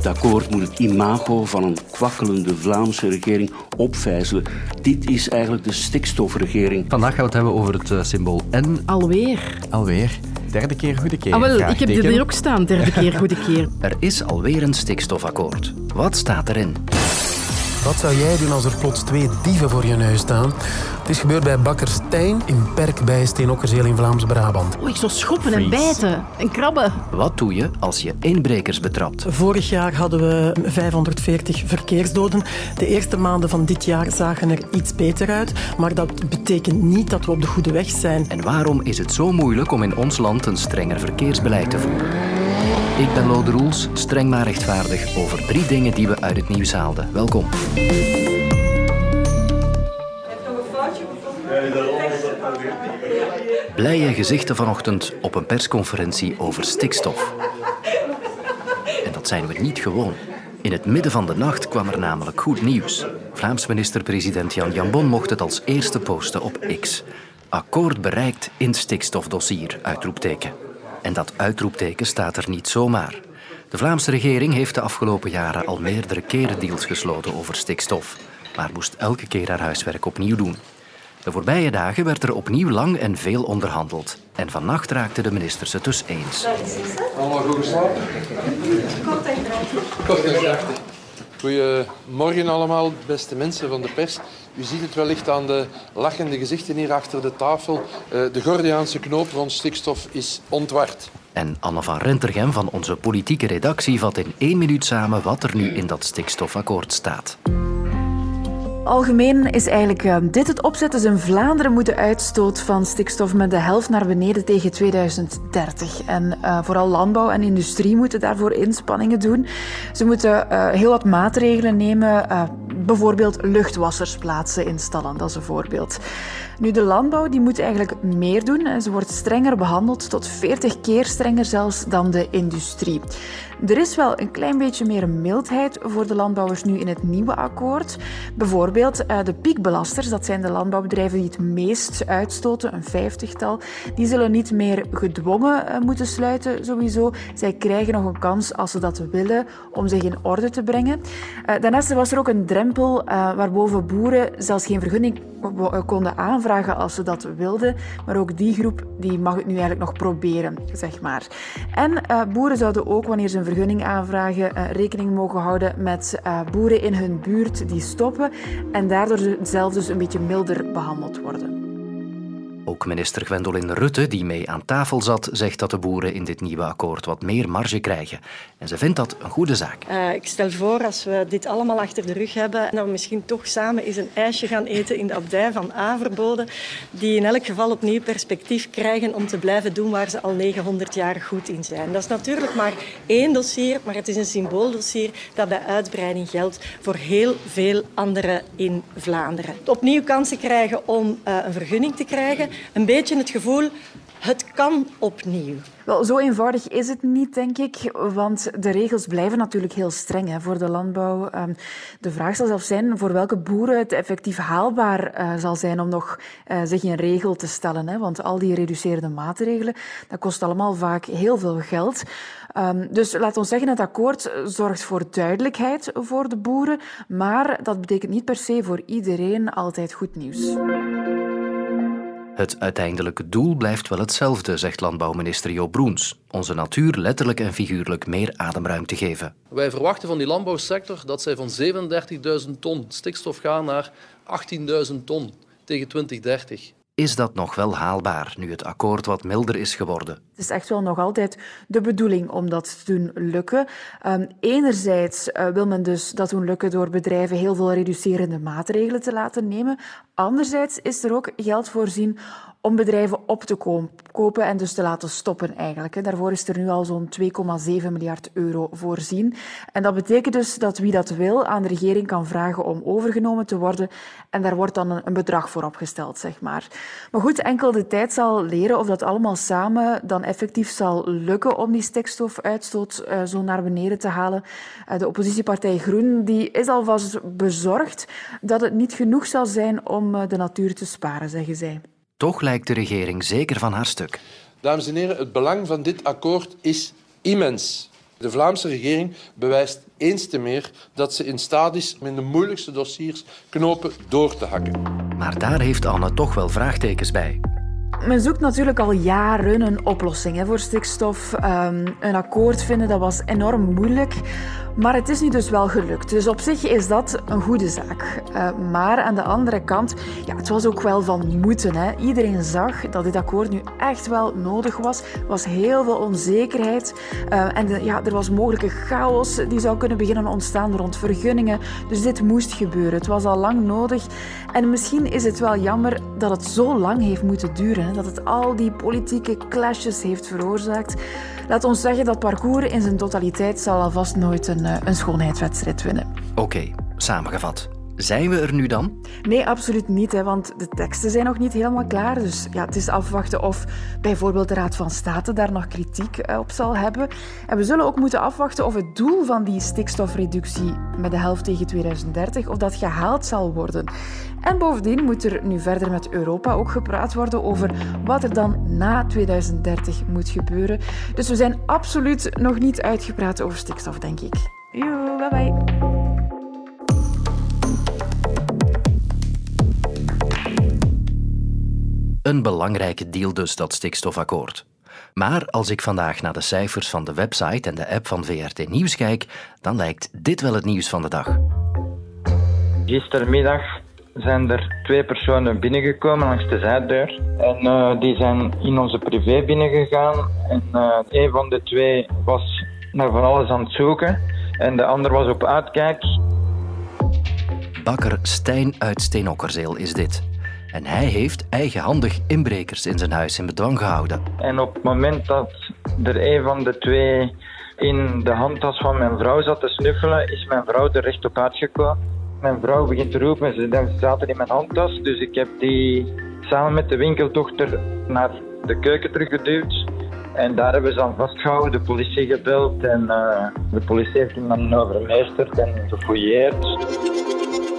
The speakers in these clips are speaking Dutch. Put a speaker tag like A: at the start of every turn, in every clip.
A: Het akkoord moet het imago van een kwakkelende Vlaamse regering opvijzelen. Dit is eigenlijk de stikstofregering.
B: Vandaag gaan we het hebben over het uh, symbool N.
C: Alweer.
D: Alweer. Derde keer goede keer.
C: Ah, wel, ik heb dit hier ook staan. Derde keer goede keer.
B: Er is alweer een stikstofakkoord. Wat staat erin?
E: Wat zou jij doen als er plots twee dieven voor je neus staan? Het is gebeurd bij bakker Stijn in Perk bij Steenokkerzeel in Vlaams-Brabant.
C: Oh, ik zou schoppen en bijten en krabben.
B: Wat doe je als je inbrekers betrapt?
F: Vorig jaar hadden we 540 verkeersdoden. De eerste maanden van dit jaar zagen er iets beter uit. Maar dat betekent niet dat we op de goede weg zijn.
B: En waarom is het zo moeilijk om in ons land een strenger verkeersbeleid te voeren? Ik ben Lode Roels, streng maar rechtvaardig over drie dingen die we uit het nieuws haalden. Welkom. Blije gezichten vanochtend op een persconferentie over stikstof. En dat zijn we niet gewoon. In het midden van de nacht kwam er namelijk goed nieuws. Vlaams minister-president Jan Jambon mocht het als eerste posten op X. Akkoord bereikt in stikstofdossier, uitroepteken. En dat uitroepteken staat er niet zomaar. De Vlaamse regering heeft de afgelopen jaren al meerdere keren deals gesloten over stikstof, maar moest elke keer haar huiswerk opnieuw doen. De voorbije dagen werd er opnieuw lang en veel onderhandeld. En vannacht raakten de ministers het dus eens.
G: Allemaal goed geslapen? Kort en krachtig. Goedemorgen allemaal, beste mensen van de pers. U ziet het wellicht aan de lachende gezichten hier achter de tafel. Eh, de Gordiaanse knoop rond stikstof is ontward.
B: En Anne van Rentergem van onze politieke redactie vat in één minuut samen wat er nu in dat stikstofakkoord staat.
H: Algemeen is eigenlijk uh, dit het opzet. Dus in Vlaanderen moet de uitstoot van stikstof met de helft naar beneden tegen 2030. En uh, vooral landbouw en industrie moeten daarvoor inspanningen doen. Ze moeten uh, heel wat maatregelen nemen, bijvoorbeeld luchtwassers plaatsen in stallen, dat is een voorbeeld. Nu, de landbouw die moet eigenlijk meer doen. Ze wordt strenger behandeld, tot 40 keer strenger zelfs dan de industrie. Er is wel een klein beetje meer mildheid voor de landbouwers nu in het nieuwe akkoord. Bijvoorbeeld eh, de piekbelasters, dat zijn de landbouwbedrijven die het meest uitstoten, een vijftigtal, die zullen niet meer gedwongen eh, moeten sluiten sowieso. Zij krijgen nog een kans als ze dat willen om zich in orde te brengen. Eh, daarnaast was er ook een drempel waarboven boeren zelfs geen vergunning konden aanvragen als ze dat wilden. Maar ook die groep die mag het nu eigenlijk nog proberen, zeg maar. En boeren zouden ook, wanneer ze een vergunning aanvragen, rekening mogen houden met boeren in hun buurt die stoppen en daardoor zelf dus een beetje milder behandeld worden.
B: Ook minister Gwendolyn Rutte, die mee aan tafel zat, zegt dat de boeren in dit nieuwe akkoord wat meer marge krijgen. En ze vindt dat een goede zaak.
I: Uh, ik stel voor, als we dit allemaal achter de rug hebben, dat we misschien toch samen eens een ijsje gaan eten in de abdij van Averboden, die in elk geval opnieuw perspectief krijgen om te blijven doen waar ze al 900 jaar goed in zijn. Dat is natuurlijk maar één dossier, maar het is een symbooldossier dat bij uitbreiding geldt voor heel veel anderen in Vlaanderen. Opnieuw kansen krijgen om uh, een vergunning te krijgen een beetje het gevoel, het kan opnieuw.
H: Wel, zo eenvoudig is het niet, denk ik, want de regels blijven natuurlijk heel streng hè, voor de landbouw. Ehm, de vraag zal zelfs zijn voor welke boeren het effectief haalbaar uh, zal zijn om nog uh, zich in regel te stellen. Hè, want al die reducerende maatregelen, dat kost allemaal vaak heel veel geld. Um, dus laat ons zeggen, het akkoord zorgt voor duidelijkheid voor de boeren, maar dat betekent niet per se voor iedereen altijd goed nieuws.
B: Het uiteindelijke doel blijft wel hetzelfde, zegt landbouwminister Joop Broens. Onze natuur letterlijk en figuurlijk meer ademruimte geven.
J: Wij verwachten van die landbouwsector dat zij van 37.000 ton stikstof gaan naar 18.000 ton tegen 2030
B: is dat nog wel haalbaar nu het akkoord wat milder is geworden?
H: Het is echt wel nog altijd de bedoeling om dat te doen lukken. Um, enerzijds uh, wil men dus dat doen lukken door bedrijven heel veel reducerende maatregelen te laten nemen. Anderzijds is er ook geld voorzien om bedrijven op te kopen en dus te laten stoppen eigenlijk. Daarvoor is er nu al zo'n 2,7 miljard euro voorzien. En dat betekent dus dat wie dat wil aan de regering kan vragen om overgenomen te worden en daar wordt dan een bedrag voor opgesteld, zeg maar. Maar goed, enkel de tijd zal leren of dat allemaal samen dan effectief zal lukken om die stikstofuitstoot uh, zo naar beneden te halen. Uh, de oppositiepartij Groen die is alvast bezorgd dat het niet genoeg zal zijn om uh, de natuur te sparen, zeggen zij.
B: Toch lijkt de regering zeker van haar stuk.
G: Dames en heren, het belang van dit akkoord is immens. De Vlaamse regering bewijst eens te meer dat ze in staat is met de moeilijkste dossiers knopen door te hakken.
B: Maar daar heeft Anne toch wel vraagtekens bij.
H: Men zoekt natuurlijk al jaren een oplossing voor stikstof. Um, een akkoord vinden dat was enorm moeilijk. Maar het is nu dus wel gelukt. Dus op zich is dat een goede zaak. Uh, maar aan de andere kant, ja, het was ook wel van moeten. Hè. Iedereen zag dat dit akkoord nu echt wel nodig was. Er was heel veel onzekerheid. Uh, en de, ja, er was mogelijke chaos die zou kunnen beginnen ontstaan rond vergunningen. Dus dit moest gebeuren. Het was al lang nodig. En misschien is het wel jammer dat het zo lang heeft moeten duren. Dat het al die politieke clashes heeft veroorzaakt. Laat ons zeggen dat parcours in zijn totaliteit zal alvast nooit een, eh, een schoonheidswedstrijd winnen.
B: Oké, samengevat. Zijn we er nu dan?
H: Nee, absoluut niet, hè, want de teksten zijn nog niet helemaal klaar. Dus ja, het is afwachten of bijvoorbeeld de Raad van State daar nog kritiek eh, op zal hebben. En we zullen ook moeten afwachten of het doel van die stikstofreductie met de helft tegen 2030, of dat gehaald zal worden. En bovendien moet er nu verder met Europa ook gepraat worden over wat er dan na 2030 moet gebeuren. Dus we zijn absoluut nog niet uitgepraat over stikstof, denk ik. Joe, bye bye.
B: Een belangrijke deal dus, dat stikstofakkoord. Maar als ik vandaag naar de cijfers van de website en de app van VRT Nieuws kijk, dan lijkt dit wel het nieuws van de dag.
K: Gistermiddag zijn er twee personen binnengekomen langs de zijdeur. En uh, die zijn in onze privé binnengegaan. En uh, een van de twee was naar van alles aan het zoeken. En de ander was op uitkijk.
B: Bakker Stijn uit Steenokkerzeel is dit. En hij heeft eigenhandig inbrekers in zijn huis in bedwang gehouden.
K: En op het moment dat er een van de twee in de handtas van mijn vrouw zat te snuffelen, is mijn vrouw er recht op uitgekomen. Mijn vrouw begint te roepen, ze zaten in mijn handtas, dus ik heb die samen met de winkeldochter naar de keuken teruggeduwd. En daar hebben ze aan vastgehouden, de politie gebeld en uh, de politie heeft hem dan overmeesterd en gefouilleerd.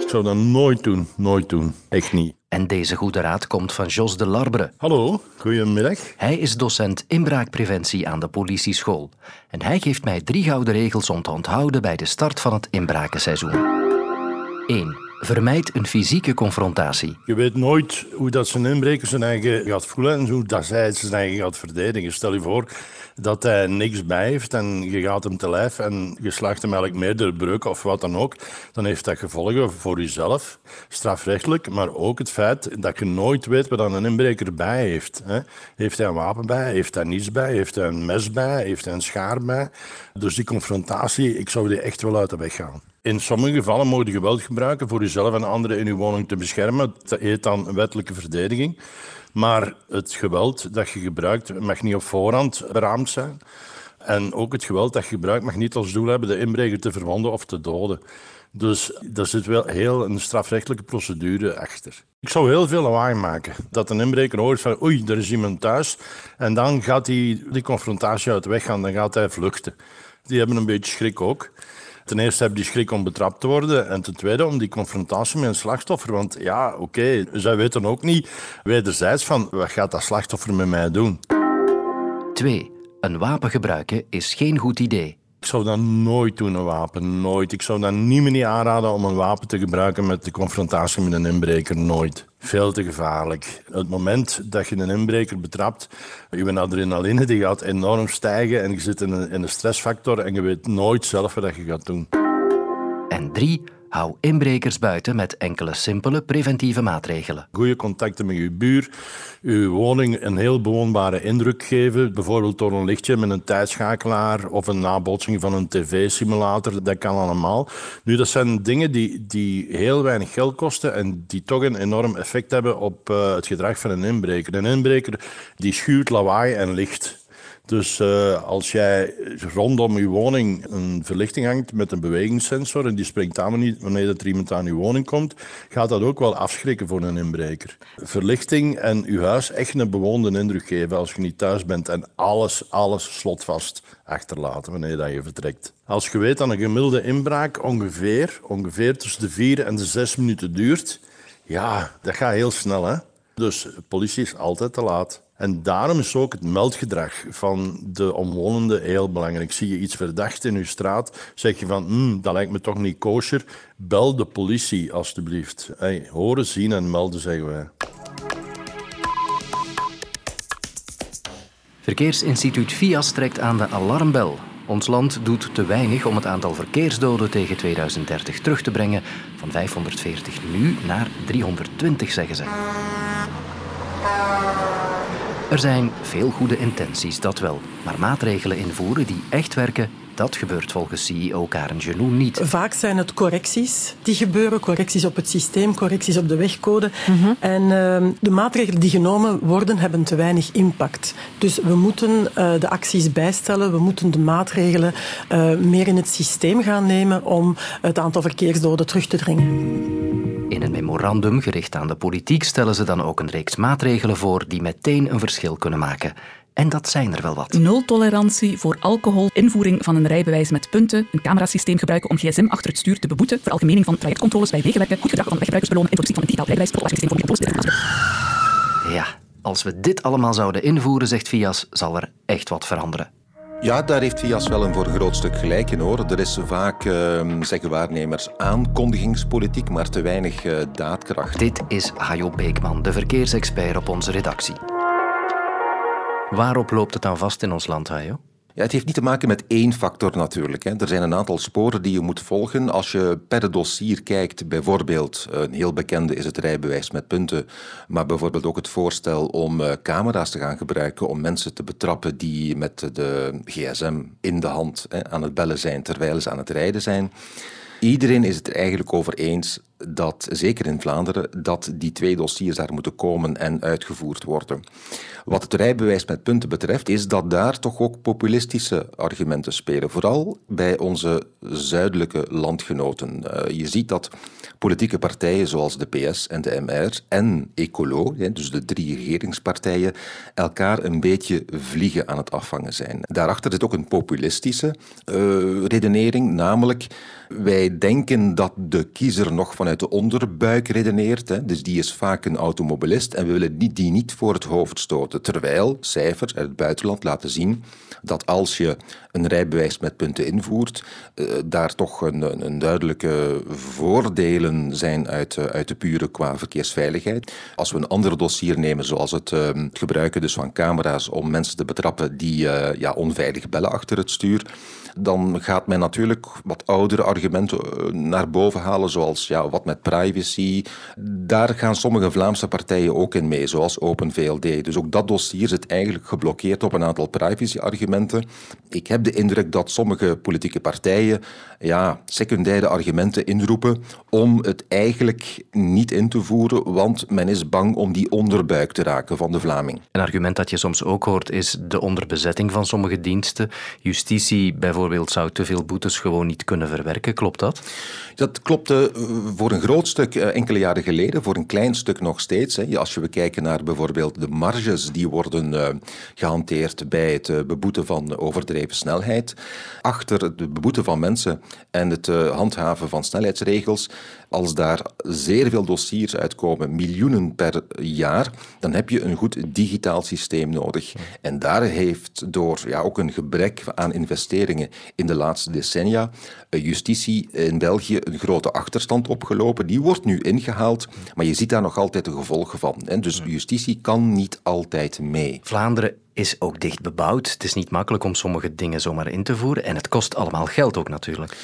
L: Ik zou dat nooit doen, nooit doen. Echt niet.
B: En deze goede raad komt van Jos de Larbre.
L: Hallo, goedemiddag.
B: Hij is docent inbraakpreventie aan de politieschool. En hij geeft mij drie gouden regels om te onthouden bij de start van het inbrakenseizoen. 1. Vermijd een fysieke confrontatie.
L: Je weet nooit hoe dat zijn inbreker zijn eigen gaat voelen en hoe dat zij zijn eigen gaat verdedigen. Stel je voor dat hij niks bij heeft en je gaat hem te lijf en je slaagt hem eigenlijk meer door breuk of wat dan ook, dan heeft dat gevolgen voor jezelf, strafrechtelijk, maar ook het feit dat je nooit weet wat een inbreker bij heeft. Heeft hij een wapen bij? Heeft hij niets bij? Heeft hij een mes bij? Heeft hij een schaar bij? Dus die confrontatie, ik zou die echt wel uit de weg gaan. In sommige gevallen mogen je geweld gebruiken voor jezelf en anderen in je woning te beschermen. Dat heet dan wettelijke verdediging. Maar het geweld dat je gebruikt mag niet op voorhand beraamd zijn. En ook het geweld dat je gebruikt mag niet als doel hebben de inbreker te verwonden of te doden. Dus daar zit wel heel een strafrechtelijke procedure achter. Ik zou heel veel lawaai maken. Dat een inbreker hoort van oei, er is iemand thuis. En dan gaat hij die confrontatie uit de weg gaan, dan gaat hij vluchten. Die hebben een beetje schrik ook. Ten eerste heb je schrik om betrapt te worden. En ten tweede om die confrontatie met een slachtoffer. Want ja, oké, zij weten ook niet wederzijds van wat gaat dat slachtoffer met mij doen.
B: 2. Een wapen gebruiken is geen goed idee.
L: Ik zou dat nooit doen, een wapen. Nooit. Ik zou dat niemand niet aanraden om een wapen te gebruiken met de confrontatie met een inbreker. Nooit. Veel te gevaarlijk. Het moment dat je een inbreker betrapt, je adrenaline die gaat enorm stijgen en je zit in een, in een stressfactor en je weet nooit zelf wat je gaat doen.
B: En drie, Hou inbrekers buiten met enkele simpele preventieve maatregelen.
L: Goede contacten met uw buur, uw woning een heel bewoonbare indruk geven. Bijvoorbeeld door een lichtje met een tijdschakelaar of een nabotsing van een tv-simulator. Dat kan allemaal. Nu, dat zijn dingen die, die heel weinig geld kosten en die toch een enorm effect hebben op uh, het gedrag van een inbreker. Een inbreker die schuurt lawaai en licht. Dus uh, als jij rondom je woning een verlichting hangt met een bewegingssensor en die springt aan wanneer er iemand aan je woning komt, gaat dat ook wel afschrikken voor een inbreker. Verlichting en je huis echt een bewoonde indruk geven als je niet thuis bent en alles, alles slotvast achterlaten wanneer dat je vertrekt. Als je weet dat een gemiddelde inbraak ongeveer, ongeveer tussen de vier en de zes minuten duurt, ja, dat gaat heel snel hè. Dus politie is altijd te laat. En daarom is ook het meldgedrag van de omwonenden heel belangrijk. Zie je iets verdacht in uw straat, zeg je van, hm, dat lijkt me toch niet kosher, bel de politie alstublieft. Hey, horen, zien en melden, zeggen wij.
B: Verkeersinstituut VIAS trekt aan de alarmbel. Ons land doet te weinig om het aantal verkeersdoden tegen 2030 terug te brengen. Van 540 nu naar 320, zeggen ze. Er zijn veel goede intenties, dat wel. Maar maatregelen invoeren die echt werken, dat gebeurt volgens CEO Karen Genoen niet.
F: Vaak zijn het correcties die gebeuren, correcties op het systeem, correcties op de wegcode. En uh, de maatregelen die genomen worden, hebben te weinig impact. Dus we moeten uh, de acties bijstellen, we moeten de maatregelen uh, meer in het systeem gaan nemen om het aantal verkeersdoden terug te dringen.
B: In een memorandum gericht aan de politiek stellen ze dan ook een reeks maatregelen voor die meteen een verschil kunnen maken. En dat zijn er wel wat.
M: Nul tolerantie voor alcohol, invoering van een rijbewijs met punten, een camerasysteem gebruiken om gsm achter het stuur te beboeten, veralgemening van trajectcontroles bij wegenwerken, goed gedrag van weggebruikers belonen, introductie van een digitaal rijbewijs, voor
B: Ja, als we dit allemaal zouden invoeren, zegt Fias, zal er echt wat veranderen.
N: Ja, daar heeft Vias wel een voor groot stuk gelijk in hoor. Er is vaak, uh, zeggen waarnemers, aankondigingspolitiek, maar te weinig uh, daadkracht.
B: Dit is Hajo Beekman, de verkeersexpert op onze redactie. Waarop loopt het dan vast in ons land, Hajo?
N: Ja, het heeft niet te maken met één factor natuurlijk. Hè. Er zijn een aantal sporen die je moet volgen. Als je per dossier kijkt, bijvoorbeeld, een heel bekende is het rijbewijs met punten, maar bijvoorbeeld ook het voorstel om uh, camera's te gaan gebruiken om mensen te betrappen die met de gsm in de hand hè, aan het bellen zijn terwijl ze aan het rijden zijn. Iedereen is het er eigenlijk over eens dat, zeker in Vlaanderen, dat die twee dossiers daar moeten komen en uitgevoerd worden. Wat het rijbewijs met punten betreft, is dat daar toch ook populistische argumenten spelen. Vooral bij onze zuidelijke landgenoten. Uh, je ziet dat politieke partijen zoals de PS en de MR en Ecolo, dus de drie regeringspartijen, elkaar een beetje vliegen aan het afvangen zijn. Daarachter zit ook een populistische uh, redenering, namelijk wij denken dat de kiezer nog vanuit de onderbuik redeneert, hè, dus die is vaak een automobilist en we willen die niet voor het hoofd stoten. Terwijl cijfers uit het buitenland laten zien dat als je een rijbewijs met punten invoert, uh, daar toch een, een, duidelijke voordelen zijn uit, uh, uit de pure qua verkeersveiligheid. Als we een ander dossier nemen, zoals het uh, gebruiken dus van camera's om mensen te betrappen die ja, onveilig bellen achter het stuur, dan gaat men natuurlijk wat oudere argumenten naar boven halen, zoals ja, wat met privacy. Daar gaan sommige Vlaamse partijen ook in mee, zoals Open VLD. Dus ook dat dossier zit eigenlijk geblokkeerd op een aantal privacy-argumenten. Ik heb de indruk dat sommige politieke partijen ja, secundaire argumenten inroepen om het eigenlijk niet in te voeren, want men is bang om die onderbuik te raken van de Vlaming.
B: Een argument dat je soms ook hoort is de onderbezetting van sommige diensten. Justitie bijvoorbeeld zou te veel boetes gewoon niet kunnen verwerken, klopt dat?
N: Dat klopte voor een groot stuk enkele jaren geleden, voor een klein stuk nog steeds. Als je we kijken naar bijvoorbeeld de marges die worden gehanteerd bij het beboeten van overdreven snelheid. Achter het beboeten van mensen en het handhaven van snelheidsregels, als daar zeer veel dossiers uitkomen, miljoenen per jaar, dan heb je een goed digitaal systeem nodig. En daar heeft door ja, ook een gebrek aan investeringen in de laatste decennia justitie in België een grote achterstand opgelopen. Die wordt nu ingehaald, maar je ziet daar nog altijd de gevolgen van. En dus justitie kan niet altijd mee.
B: Vlaanderen is ook dicht bebouwd. Het is niet makkelijk om sommige dingen zomaar in te voeren en het kost allemaal geld ook natuurlijk.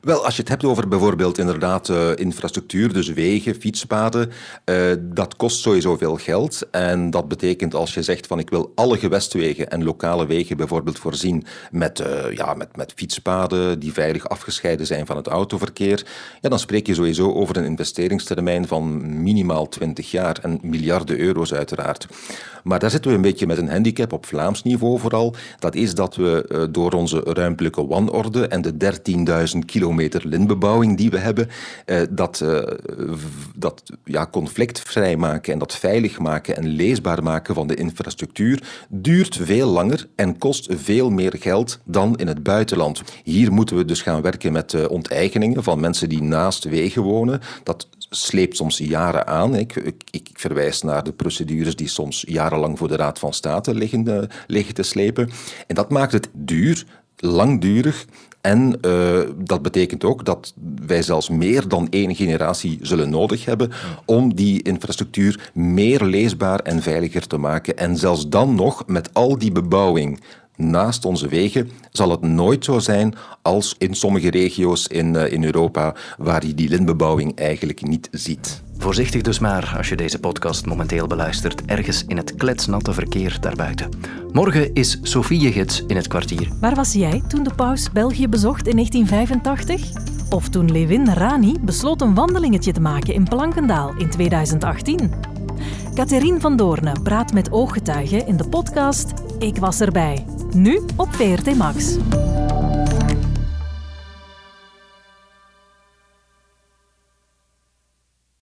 N: Wel, als je het hebt over bijvoorbeeld inderdaad uh, infrastructuur, dus wegen, fietspaden, uh, dat kost sowieso veel geld. En dat betekent als je zegt van ik wil alle gewestwegen en lokale wegen bijvoorbeeld voorzien met, uh, ja, met, met fietspaden die veilig afgescheiden zijn van het autoverkeer, ja, dan spreek je sowieso over een investeringstermijn van minimaal 20 jaar en miljarden euro's uiteraard. Maar daar zitten we een beetje met een handicap op Vlaams niveau vooral. Dat is dat we door onze ruimtelijke wanorde en de 13.000 kilometer kilometer lintbebouwing die we hebben, eh, dat, uh, dat ja, conflictvrij maken en dat veilig maken en leesbaar maken van de infrastructuur duurt veel langer en kost veel meer geld dan in het buitenland. Hier moeten we dus gaan werken met uh, onteigeningen van mensen die naast wegen wonen. Dat sleept soms jaren aan. Ik, ik, ik, verwijs naar de procedures die soms jarenlang voor de Raad van State liggen, liggen te slepen. En dat maakt het duur, langdurig en uh, dat betekent ook dat wij zelfs meer dan één generatie zullen nodig hebben om die infrastructuur meer leesbaar en veiliger te maken. En zelfs dan nog, met al die bebouwing naast onze wegen, zal het nooit zo zijn als in sommige regio's in, uh, in Europa waar je die lintbebouwing eigenlijk niet ziet.
B: Voorzichtig dus maar als je deze podcast momenteel beluistert, ergens in het kletsnatte verkeer daarbuiten. Morgen is Sofie je gids in het kwartier.
O: Waar was jij toen de paus België bezocht in 1985? Of toen Levin Rani besloot een wandelingetje te maken in Plankendaal in 2018? Catherine van Doorne praat met ooggetuigen in de podcast Ik was erbij. Nu op VRT Max.